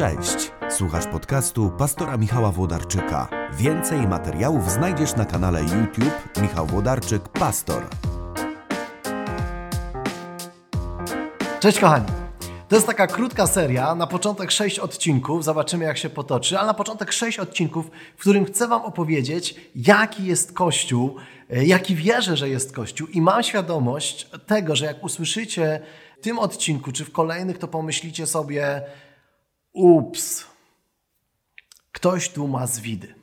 Cześć, słuchasz podcastu pastora Michała Włodarczyka. Więcej materiałów znajdziesz na kanale YouTube Michał Włodarczyk Pastor. Cześć kochani. To jest taka krótka seria, na początek 6 odcinków, zobaczymy jak się potoczy, ale na początek 6 odcinków, w którym chcę Wam opowiedzieć, jaki jest Kościół, e, jaki wierzę, że jest Kościół i mam świadomość tego, że jak usłyszycie w tym odcinku czy w kolejnych, to pomyślicie sobie, ups, ktoś tu ma zwidy.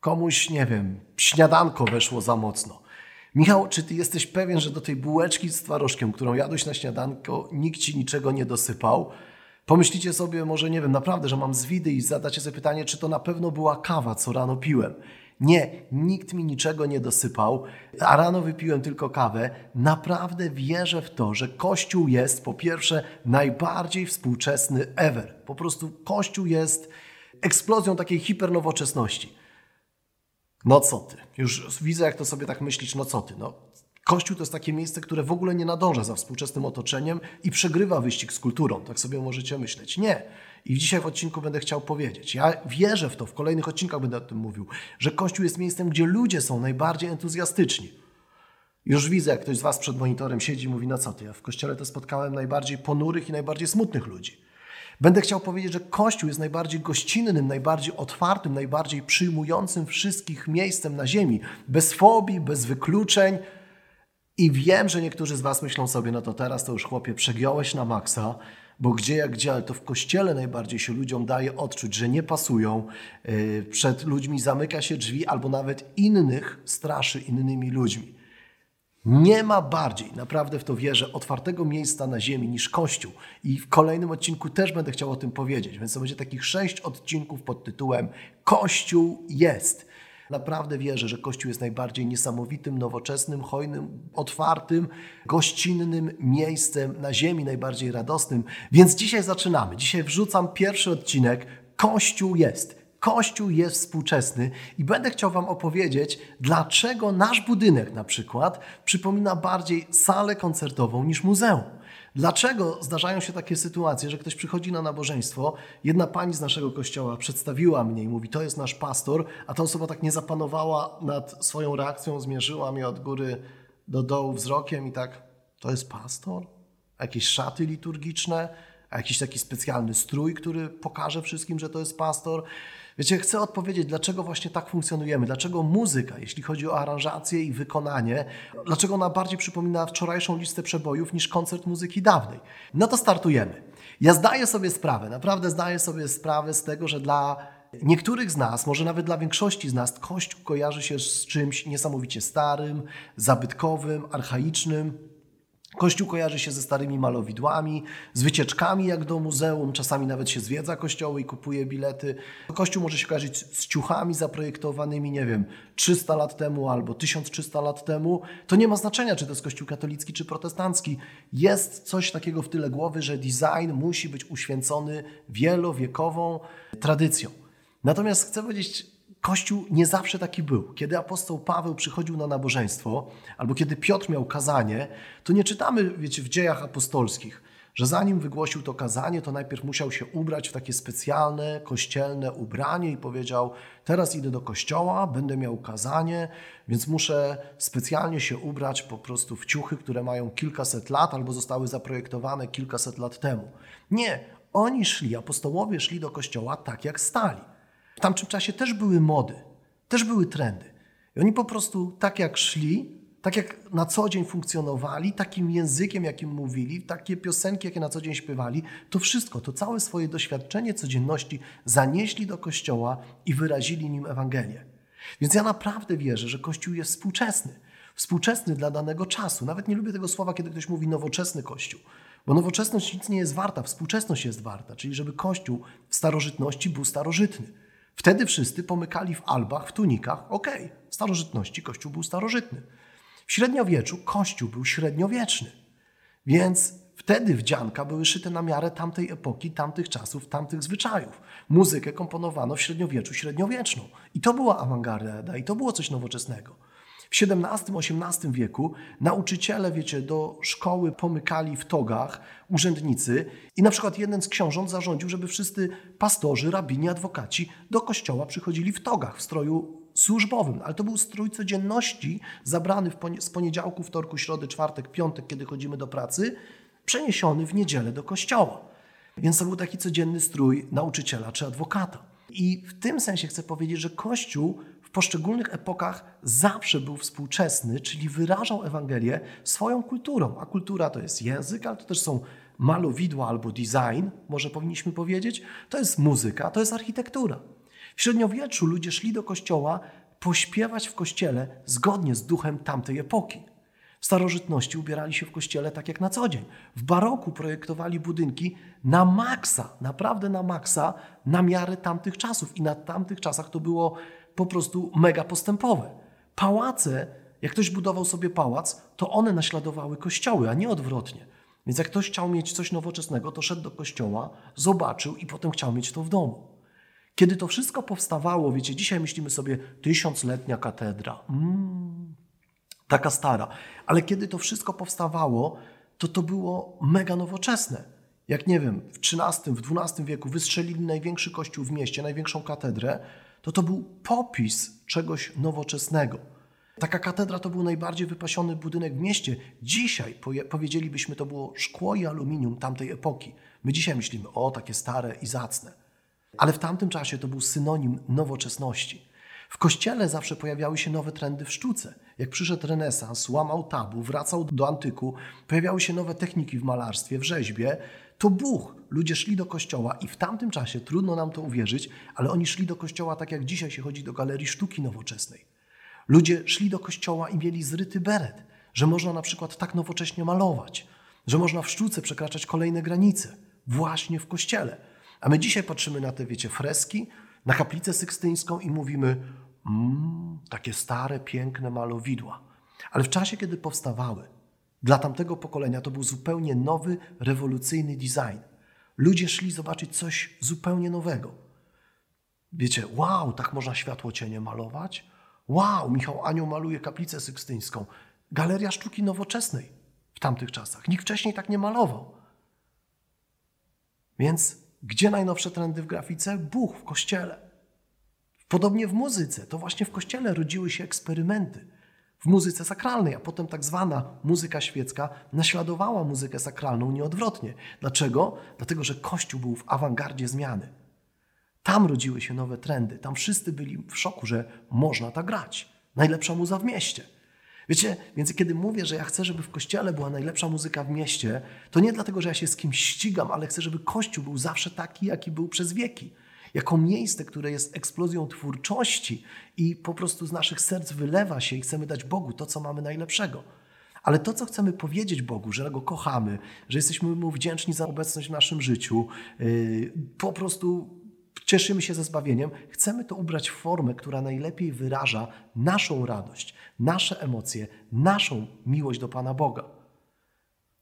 Komuś, nie wiem, śniadanko weszło za mocno. Michał, czy ty jesteś pewien, że do tej bułeczki z twarożkiem, którą jadłeś na śniadanko, nikt ci niczego nie dosypał? Pomyślicie sobie, może nie wiem, naprawdę, że mam zwidy i zadacie sobie pytanie, czy to na pewno była kawa, co rano piłem. Nie, nikt mi niczego nie dosypał, a rano wypiłem tylko kawę. Naprawdę wierzę w to, że Kościół jest po pierwsze najbardziej współczesny ever. Po prostu Kościół jest eksplozją takiej hipernowoczesności. No co ty? Już widzę, jak to sobie tak myślisz, no co ty? No, Kościół to jest takie miejsce, które w ogóle nie nadąża za współczesnym otoczeniem i przegrywa wyścig z kulturą. Tak sobie możecie myśleć. Nie. I dzisiaj w odcinku będę chciał powiedzieć. Ja wierzę w to, w kolejnych odcinkach będę o tym mówił, że Kościół jest miejscem, gdzie ludzie są najbardziej entuzjastyczni. Już widzę, jak ktoś z Was przed monitorem siedzi i mówi, no co ty, ja w kościele to spotkałem najbardziej ponurych i najbardziej smutnych ludzi. Będę chciał powiedzieć, że Kościół jest najbardziej gościnnym, najbardziej otwartym, najbardziej przyjmującym wszystkich miejscem na ziemi, bez fobii, bez wykluczeń. I wiem, że niektórzy z Was myślą sobie, no to teraz to już chłopie przegiąłeś na maksa, bo gdzie jak gdzie, ale to w kościele najbardziej się ludziom daje odczuć, że nie pasują. Yy, przed ludźmi zamyka się drzwi, albo nawet innych straszy innymi ludźmi. Nie ma bardziej, naprawdę w to wierzę, otwartego miejsca na ziemi niż Kościół. I w kolejnym odcinku też będę chciał o tym powiedzieć. Więc to będzie takich sześć odcinków pod tytułem Kościół jest. Naprawdę wierzę, że Kościół jest najbardziej niesamowitym, nowoczesnym, hojnym, otwartym, gościnnym miejscem na ziemi, najbardziej radosnym. Więc dzisiaj zaczynamy. Dzisiaj wrzucam pierwszy odcinek. Kościół jest. Kościół jest współczesny i będę chciał Wam opowiedzieć, dlaczego nasz budynek na przykład przypomina bardziej salę koncertową niż muzeum. Dlaczego zdarzają się takie sytuacje, że ktoś przychodzi na nabożeństwo, jedna pani z naszego kościoła przedstawiła mnie i mówi, to jest nasz pastor, a ta osoba tak nie zapanowała nad swoją reakcją, zmierzyła mnie od góry do dołu wzrokiem i tak, to jest pastor? Jakieś szaty liturgiczne? Jakiś taki specjalny strój, który pokaże wszystkim, że to jest pastor? Wiecie, chcę odpowiedzieć, dlaczego właśnie tak funkcjonujemy, dlaczego muzyka, jeśli chodzi o aranżację i wykonanie, dlaczego ona bardziej przypomina wczorajszą listę przebojów niż koncert muzyki dawnej. No to startujemy. Ja zdaję sobie sprawę, naprawdę zdaję sobie sprawę z tego, że dla niektórych z nas, może nawet dla większości z nas, Kościół kojarzy się z czymś niesamowicie starym, zabytkowym, archaicznym. Kościół kojarzy się ze starymi malowidłami, z wycieczkami jak do muzeum, czasami nawet się zwiedza kościoły i kupuje bilety. Kościół może się kojarzyć z ciuchami zaprojektowanymi, nie wiem, 300 lat temu albo 1300 lat temu. To nie ma znaczenia, czy to jest kościół katolicki czy protestancki. Jest coś takiego w tyle głowy, że design musi być uświęcony wielowiekową tradycją. Natomiast chcę powiedzieć, Kościół nie zawsze taki był. Kiedy apostoł Paweł przychodził na nabożeństwo, albo kiedy Piotr miał kazanie, to nie czytamy, wiecie, w dziejach apostolskich, że zanim wygłosił to kazanie, to najpierw musiał się ubrać w takie specjalne, kościelne ubranie i powiedział: Teraz idę do kościoła, będę miał kazanie, więc muszę specjalnie się ubrać po prostu w ciuchy, które mają kilkaset lat albo zostały zaprojektowane kilkaset lat temu. Nie, oni szli, apostołowie szli do kościoła tak, jak stali. W tamtym czasie też były mody, też były trendy. I oni po prostu tak jak szli, tak jak na co dzień funkcjonowali, takim językiem, jakim mówili, takie piosenki, jakie na co dzień śpiewali, to wszystko, to całe swoje doświadczenie codzienności zanieśli do Kościoła i wyrazili nim Ewangelię. Więc ja naprawdę wierzę, że Kościół jest współczesny. Współczesny dla danego czasu. Nawet nie lubię tego słowa, kiedy ktoś mówi nowoczesny Kościół. Bo nowoczesność nic nie jest warta, współczesność jest warta. Czyli żeby Kościół w starożytności był starożytny. Wtedy wszyscy pomykali w albach, w tunikach. Okej, okay. w starożytności Kościół był starożytny. W średniowieczu Kościół był średniowieczny. Więc wtedy wdzianka były szyte na miarę tamtej epoki, tamtych czasów, tamtych zwyczajów. Muzykę komponowano w średniowieczu średniowieczną. I to była awangarda, i to było coś nowoczesnego. W XVII-XVIII wieku nauczyciele, wiecie, do szkoły pomykali w togach, urzędnicy i na przykład jeden z książąt zarządził, żeby wszyscy pastorzy, rabini, adwokaci do kościoła przychodzili w togach, w stroju służbowym. Ale to był strój codzienności zabrany z poniedziałku, wtorku, środy, czwartek, piątek, kiedy chodzimy do pracy, przeniesiony w niedzielę do kościoła. Więc to był taki codzienny strój nauczyciela czy adwokata. I w tym sensie chcę powiedzieć, że Kościół poszczególnych epokach zawsze był współczesny, czyli wyrażał Ewangelię swoją kulturą. A kultura to jest język, ale to też są malowidła albo design, może powinniśmy powiedzieć. To jest muzyka, to jest architektura. W średniowieczu ludzie szli do kościoła pośpiewać w kościele zgodnie z duchem tamtej epoki. W starożytności ubierali się w kościele tak jak na co dzień. W baroku projektowali budynki na maksa, naprawdę na maksa, na miarę tamtych czasów. I na tamtych czasach to było po prostu mega postępowe. Pałace, jak ktoś budował sobie pałac, to one naśladowały kościoły, a nie odwrotnie. Więc jak ktoś chciał mieć coś nowoczesnego, to szedł do kościoła, zobaczył i potem chciał mieć to w domu. Kiedy to wszystko powstawało, wiecie, dzisiaj myślimy sobie tysiącletnia katedra. Mm, taka stara. Ale kiedy to wszystko powstawało, to to było mega nowoczesne. Jak nie wiem, w XIII, w XII wieku wystrzelili największy kościół w mieście, największą katedrę, to to był popis czegoś nowoczesnego. Taka katedra to był najbardziej wypasiony budynek w mieście. Dzisiaj powiedzielibyśmy, to było szkło i aluminium tamtej epoki. My dzisiaj myślimy, o, takie stare i zacne. Ale w tamtym czasie to był synonim nowoczesności. W kościele zawsze pojawiały się nowe trendy w sztuce. Jak przyszedł renesans, łamał tabu, wracał do antyku, pojawiały się nowe techniki w malarstwie, w rzeźbie, to Bóg. Ludzie szli do kościoła i w tamtym czasie, trudno nam to uwierzyć, ale oni szli do kościoła tak jak dzisiaj się chodzi do galerii sztuki nowoczesnej. Ludzie szli do kościoła i mieli zryty beret, że można na przykład tak nowocześnie malować, że można w sztuce przekraczać kolejne granice, właśnie w kościele. A my dzisiaj patrzymy na te, wiecie, freski, na kaplicę sykstyńską i mówimy, mmm, takie stare, piękne malowidła. Ale w czasie, kiedy powstawały, dla tamtego pokolenia to był zupełnie nowy, rewolucyjny design. Ludzie szli zobaczyć coś zupełnie nowego. Wiecie, wow, tak można światło cienie malować? Wow, Michał Anioł maluje kaplicę sykstyńską. Galeria sztuki nowoczesnej w tamtych czasach. Nikt wcześniej tak nie malował. Więc gdzie najnowsze trendy w grafice? Bóg w kościele. Podobnie w muzyce. To właśnie w kościele rodziły się eksperymenty. W muzyce sakralnej, a potem tak zwana muzyka świecka naśladowała muzykę sakralną nieodwrotnie. Dlaczego? Dlatego, że Kościół był w awangardzie zmiany. Tam rodziły się nowe trendy. Tam wszyscy byli w szoku, że można tak grać. Najlepsza muza w mieście. Wiecie, więc kiedy mówię, że ja chcę, żeby w kościele była najlepsza muzyka w mieście, to nie dlatego, że ja się z kimś ścigam, ale chcę, żeby kościół był zawsze taki, jaki był przez wieki. Jako miejsce, które jest eksplozją twórczości i po prostu z naszych serc wylewa się i chcemy dać Bogu to, co mamy najlepszego. Ale to, co chcemy powiedzieć Bogu, że Go kochamy, że jesteśmy Mu wdzięczni za obecność w naszym życiu, yy, po prostu cieszymy się ze zbawieniem, chcemy to ubrać w formę, która najlepiej wyraża naszą radość, nasze emocje, naszą miłość do Pana Boga.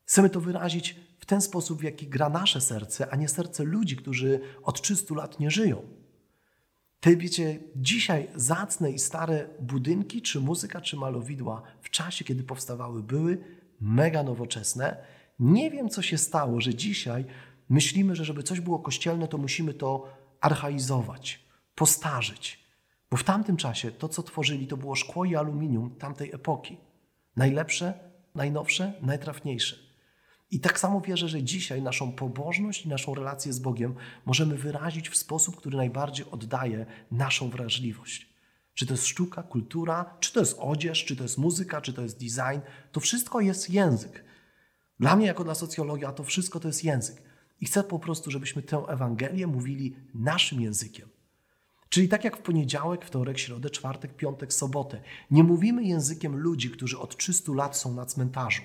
Chcemy to wyrazić ten sposób, w jaki gra nasze serce, a nie serce ludzi, którzy od 300 lat nie żyją. Te, wiecie, dzisiaj zacne i stare budynki, czy muzyka, czy malowidła w czasie, kiedy powstawały, były mega nowoczesne. Nie wiem, co się stało, że dzisiaj myślimy, że żeby coś było kościelne, to musimy to archaizować, postarzyć. Bo w tamtym czasie to, co tworzyli, to było szkło i aluminium tamtej epoki. Najlepsze, najnowsze, najtrafniejsze. I tak samo wierzę, że dzisiaj naszą pobożność i naszą relację z Bogiem możemy wyrazić w sposób, który najbardziej oddaje naszą wrażliwość. Czy to jest sztuka, kultura, czy to jest odzież, czy to jest muzyka, czy to jest design, to wszystko jest język. Dla mnie, jako dla socjologa, to wszystko to jest język. I chcę po prostu, żebyśmy tę Ewangelię mówili naszym językiem. Czyli tak jak w poniedziałek, wtorek, środę, czwartek, piątek, sobotę. Nie mówimy językiem ludzi, którzy od 300 lat są na cmentarzu,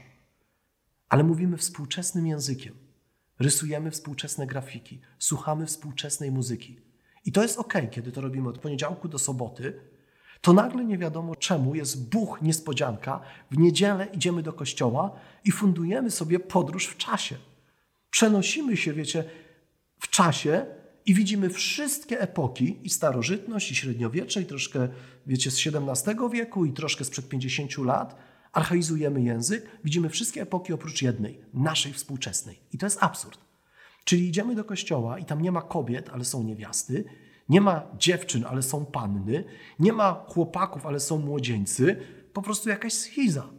ale mówimy współczesnym językiem. Rysujemy współczesne grafiki, słuchamy współczesnej muzyki. I to jest ok, kiedy to robimy od poniedziałku do soboty, to nagle nie wiadomo czemu jest Bóg niespodzianka. W niedzielę idziemy do kościoła i fundujemy sobie podróż w czasie. Przenosimy się, wiecie, w czasie i widzimy wszystkie epoki, i starożytność, i średniowiecze, i troszkę, wiecie, z XVII wieku, i troszkę sprzed 50 lat. Archaizujemy język, widzimy wszystkie epoki oprócz jednej, naszej współczesnej. I to jest absurd. Czyli idziemy do kościoła i tam nie ma kobiet, ale są niewiasty, nie ma dziewczyn, ale są panny, nie ma chłopaków, ale są młodzieńcy, po prostu jakaś schiza.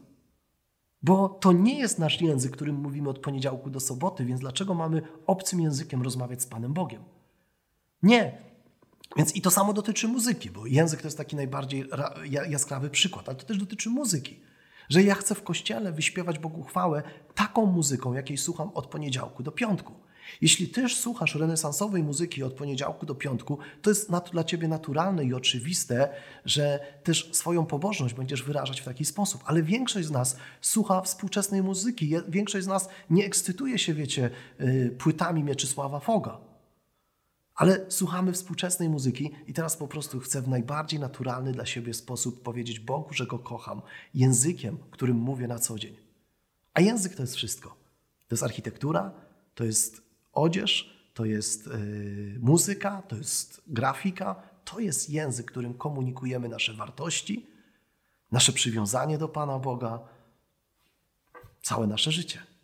Bo to nie jest nasz język, którym mówimy od poniedziałku do soboty, więc dlaczego mamy obcym językiem rozmawiać z Panem Bogiem? Nie. Więc i to samo dotyczy muzyki, bo język to jest taki najbardziej jaskrawy przykład, ale to też dotyczy muzyki. Że ja chcę w kościele wyśpiewać Bogu chwałę taką muzyką, jakiej słucham od poniedziałku do piątku. Jeśli też słuchasz renesansowej muzyki od poniedziałku do piątku, to jest dla ciebie naturalne i oczywiste, że też swoją pobożność będziesz wyrażać w taki sposób. Ale większość z nas słucha współczesnej muzyki. Większość z nas nie ekscytuje się, wiecie, y, płytami Mieczysława Foga. Ale słuchamy współczesnej muzyki i teraz po prostu chcę w najbardziej naturalny dla siebie sposób powiedzieć Bogu, że Go kocham, językiem, którym mówię na co dzień. A język to jest wszystko. To jest architektura, to jest odzież, to jest yy, muzyka, to jest grafika, to jest język, którym komunikujemy nasze wartości, nasze przywiązanie do Pana Boga, całe nasze życie.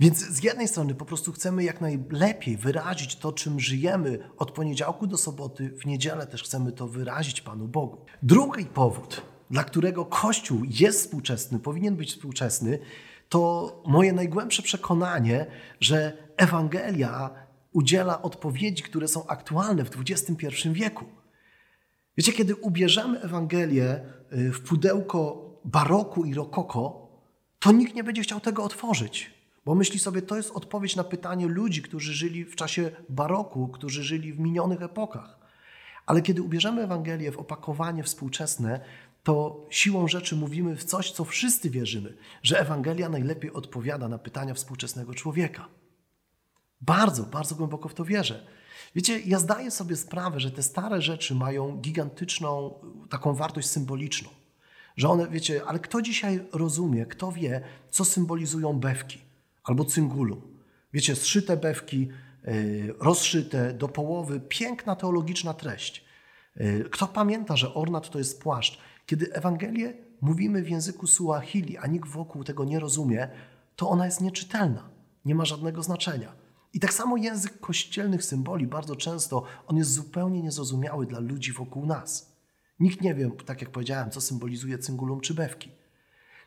Więc z jednej strony po prostu chcemy jak najlepiej wyrazić to, czym żyjemy od poniedziałku do soboty, w niedzielę też chcemy to wyrazić Panu Bogu. Drugi powód, dla którego Kościół jest współczesny, powinien być współczesny, to moje najgłębsze przekonanie, że Ewangelia udziela odpowiedzi, które są aktualne w XXI wieku. Wiecie, kiedy ubierzemy Ewangelię y, w pudełko baroku i rokoko, to nikt nie będzie chciał tego otworzyć. Bo myśli sobie, to jest odpowiedź na pytanie ludzi, którzy żyli w czasie baroku, którzy żyli w minionych epokach. Ale kiedy ubierzemy Ewangelię w opakowanie współczesne, to siłą rzeczy mówimy w coś, co wszyscy wierzymy, że Ewangelia najlepiej odpowiada na pytania współczesnego człowieka. Bardzo, bardzo głęboko w to wierzę. Wiecie, ja zdaję sobie sprawę, że te stare rzeczy mają gigantyczną taką wartość symboliczną. Że one, wiecie, ale kto dzisiaj rozumie, kto wie, co symbolizują bewki? Albo cyngulu. Wiecie, zszyte bewki, y, rozszyte do połowy, piękna teologiczna treść. Y, kto pamięta, że ornat to jest płaszcz? Kiedy Ewangelię mówimy w języku Suahili, a nikt wokół tego nie rozumie, to ona jest nieczytelna, nie ma żadnego znaczenia. I tak samo język kościelnych symboli, bardzo często on jest zupełnie niezrozumiały dla ludzi wokół nas. Nikt nie wie, tak jak powiedziałem, co symbolizuje cyngulum czy bewki.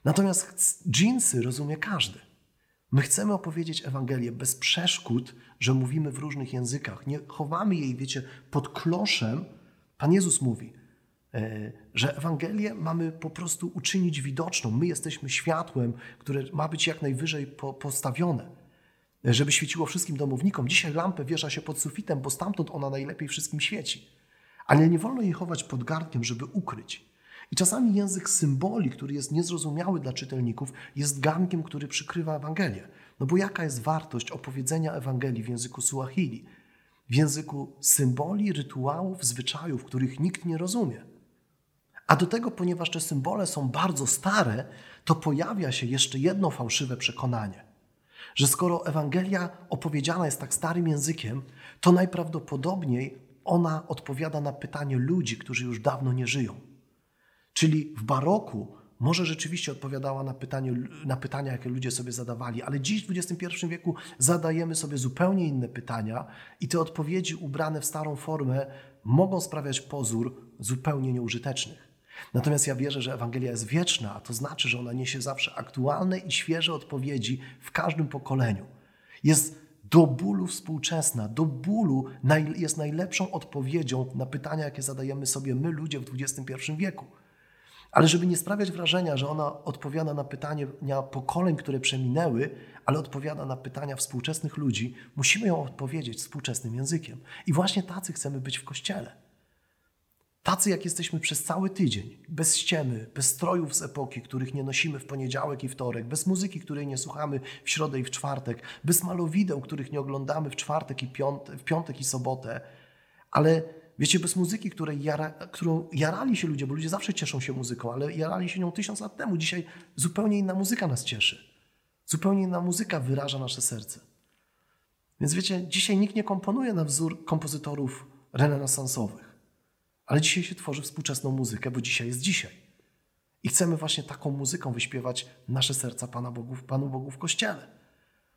Natomiast dżinsy rozumie każdy. My chcemy opowiedzieć Ewangelię bez przeszkód, że mówimy w różnych językach. Nie chowamy jej, wiecie, pod kloszem. Pan Jezus mówi, e, że Ewangelię mamy po prostu uczynić widoczną. My jesteśmy światłem, które ma być jak najwyżej postawione, żeby świeciło wszystkim domownikom. Dzisiaj lampę wiesza się pod sufitem, bo stamtąd ona najlepiej wszystkim świeci. Ale nie wolno jej chować pod garnkiem, żeby ukryć. I czasami język symboli, który jest niezrozumiały dla czytelników, jest gankiem, który przykrywa Ewangelię. No bo jaka jest wartość opowiedzenia Ewangelii w języku Suahili? W języku symboli, rytuałów, zwyczajów, których nikt nie rozumie. A do tego, ponieważ te symbole są bardzo stare, to pojawia się jeszcze jedno fałszywe przekonanie, że skoro Ewangelia opowiedziana jest tak starym językiem, to najprawdopodobniej ona odpowiada na pytanie ludzi, którzy już dawno nie żyją. Czyli w baroku może rzeczywiście odpowiadała na, pytanie, na pytania, jakie ludzie sobie zadawali, ale dziś w XXI wieku zadajemy sobie zupełnie inne pytania i te odpowiedzi ubrane w starą formę mogą sprawiać pozór zupełnie nieużytecznych. Natomiast ja wierzę, że Ewangelia jest wieczna, a to znaczy, że ona niesie zawsze aktualne i świeże odpowiedzi w każdym pokoleniu. Jest do bólu współczesna, do bólu jest najlepszą odpowiedzią na pytania, jakie zadajemy sobie my, ludzie w XXI wieku. Ale żeby nie sprawiać wrażenia, że ona odpowiada na pytania pokoleń, które przeminęły, ale odpowiada na pytania współczesnych ludzi, musimy ją odpowiedzieć współczesnym językiem. I właśnie tacy chcemy być w kościele. Tacy, jak jesteśmy przez cały tydzień, bez ściemy, bez strojów z epoki, których nie nosimy w poniedziałek i wtorek, bez muzyki, której nie słuchamy w środę i w czwartek, bez malowideł, których nie oglądamy w czwartek i piątek, w piątek i sobotę, ale Wiecie, bez muzyki, której jara, którą jarali się ludzie, bo ludzie zawsze cieszą się muzyką, ale jarali się nią tysiąc lat temu. Dzisiaj zupełnie inna muzyka nas cieszy. Zupełnie inna muzyka wyraża nasze serce. Więc wiecie, dzisiaj nikt nie komponuje na wzór kompozytorów renesansowych, ale dzisiaj się tworzy współczesną muzykę, bo dzisiaj jest dzisiaj. I chcemy właśnie taką muzyką wyśpiewać nasze serca Pana Bogu, Panu Bogu w Kościele.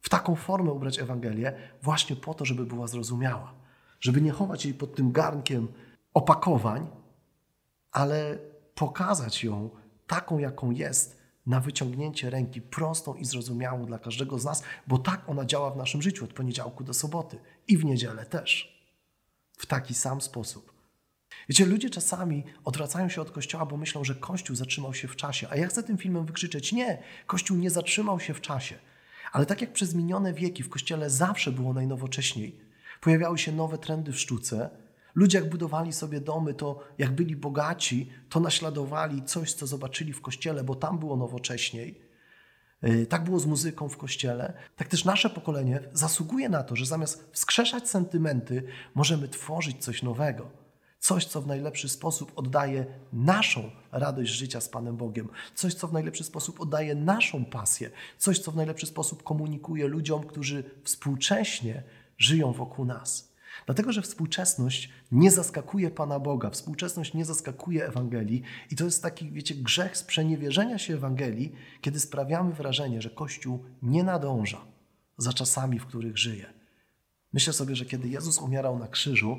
W taką formę ubrać Ewangelię właśnie po to, żeby była zrozumiała. Żeby nie chować jej pod tym garnkiem opakowań, ale pokazać ją taką, jaką jest, na wyciągnięcie ręki prostą i zrozumiałą dla każdego z nas, bo tak ona działa w naszym życiu od poniedziałku do soboty i w niedzielę też. W taki sam sposób. Wiecie, ludzie czasami odwracają się od Kościoła, bo myślą, że Kościół zatrzymał się w czasie. A ja chcę tym filmem wykrzyczeć: nie, Kościół nie zatrzymał się w czasie. Ale tak jak przez minione wieki w Kościele zawsze było najnowocześniej, pojawiały się nowe trendy w sztuce, Ludzie, jak budowali sobie domy, to jak byli bogaci, to naśladowali coś, co zobaczyli w kościele, bo tam było nowocześniej. Y, tak było z muzyką w kościele. Tak też nasze pokolenie zasługuje na to, że zamiast wskrzeszać sentymenty, możemy tworzyć coś nowego. Coś, co w najlepszy sposób oddaje naszą radość życia z Panem Bogiem. Coś, co w najlepszy sposób oddaje naszą pasję. Coś, co w najlepszy sposób komunikuje ludziom, którzy współcześnie żyją wokół nas. Dlatego, że współczesność nie zaskakuje Pana Boga, współczesność nie zaskakuje Ewangelii i to jest taki, wiecie, grzech sprzeniewierzenia się Ewangelii, kiedy sprawiamy wrażenie, że Kościół nie nadąża za czasami, w których żyje. Myślę sobie, że kiedy Jezus umierał na krzyżu,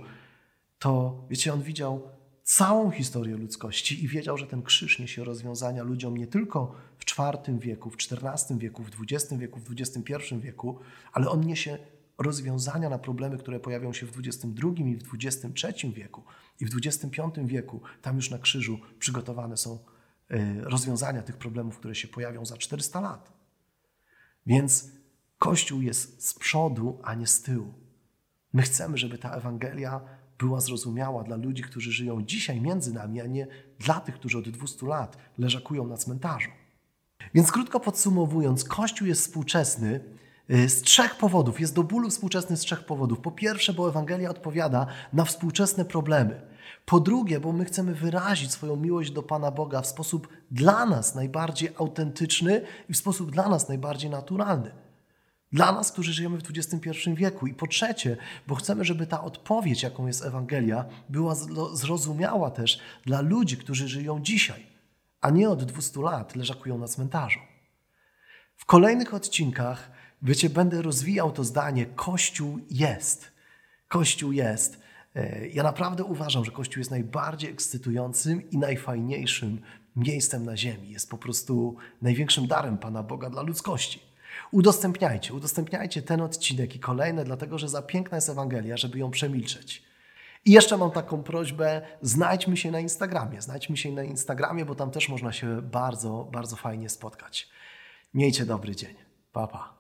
to, wiecie, On widział całą historię ludzkości i wiedział, że ten krzyż niesie rozwiązania ludziom nie tylko w IV wieku, w XIV wieku, w XX wieku, w XXI wieku, ale On niesie rozwiązania na problemy, które pojawią się w XXI i w XXIII wieku i w XXV wieku. Tam już na krzyżu przygotowane są e, rozwiązania tych problemów, które się pojawią za 400 lat. Więc Kościół jest z przodu, a nie z tyłu. My chcemy, żeby ta Ewangelia była zrozumiała dla ludzi, którzy żyją dzisiaj między nami, a nie dla tych, którzy od 200 lat leżakują na cmentarzu. Więc krótko podsumowując, Kościół jest współczesny z trzech powodów. Jest do bólu współczesny z trzech powodów. Po pierwsze, bo Ewangelia odpowiada na współczesne problemy. Po drugie, bo my chcemy wyrazić swoją miłość do Pana Boga w sposób dla nas najbardziej autentyczny i w sposób dla nas najbardziej naturalny. Dla nas, którzy żyjemy w XXI wieku. I po trzecie, bo chcemy, żeby ta odpowiedź, jaką jest Ewangelia, była zrozumiała też dla ludzi, którzy żyją dzisiaj, a nie od 200 lat leżakują na cmentarzu. W kolejnych odcinkach Wiecie, będę rozwijał to zdanie: Kościół jest. Kościół jest. E, ja naprawdę uważam, że Kościół jest najbardziej ekscytującym i najfajniejszym miejscem na ziemi. Jest po prostu największym darem Pana Boga dla ludzkości. Udostępniajcie, udostępniajcie ten odcinek i kolejne, dlatego że za piękna jest Ewangelia, żeby ją przemilczeć. I jeszcze mam taką prośbę, znajdźmy się na Instagramie. Znajdźmy się na Instagramie, bo tam też można się bardzo, bardzo fajnie spotkać. Miejcie dobry dzień. Pa, pa.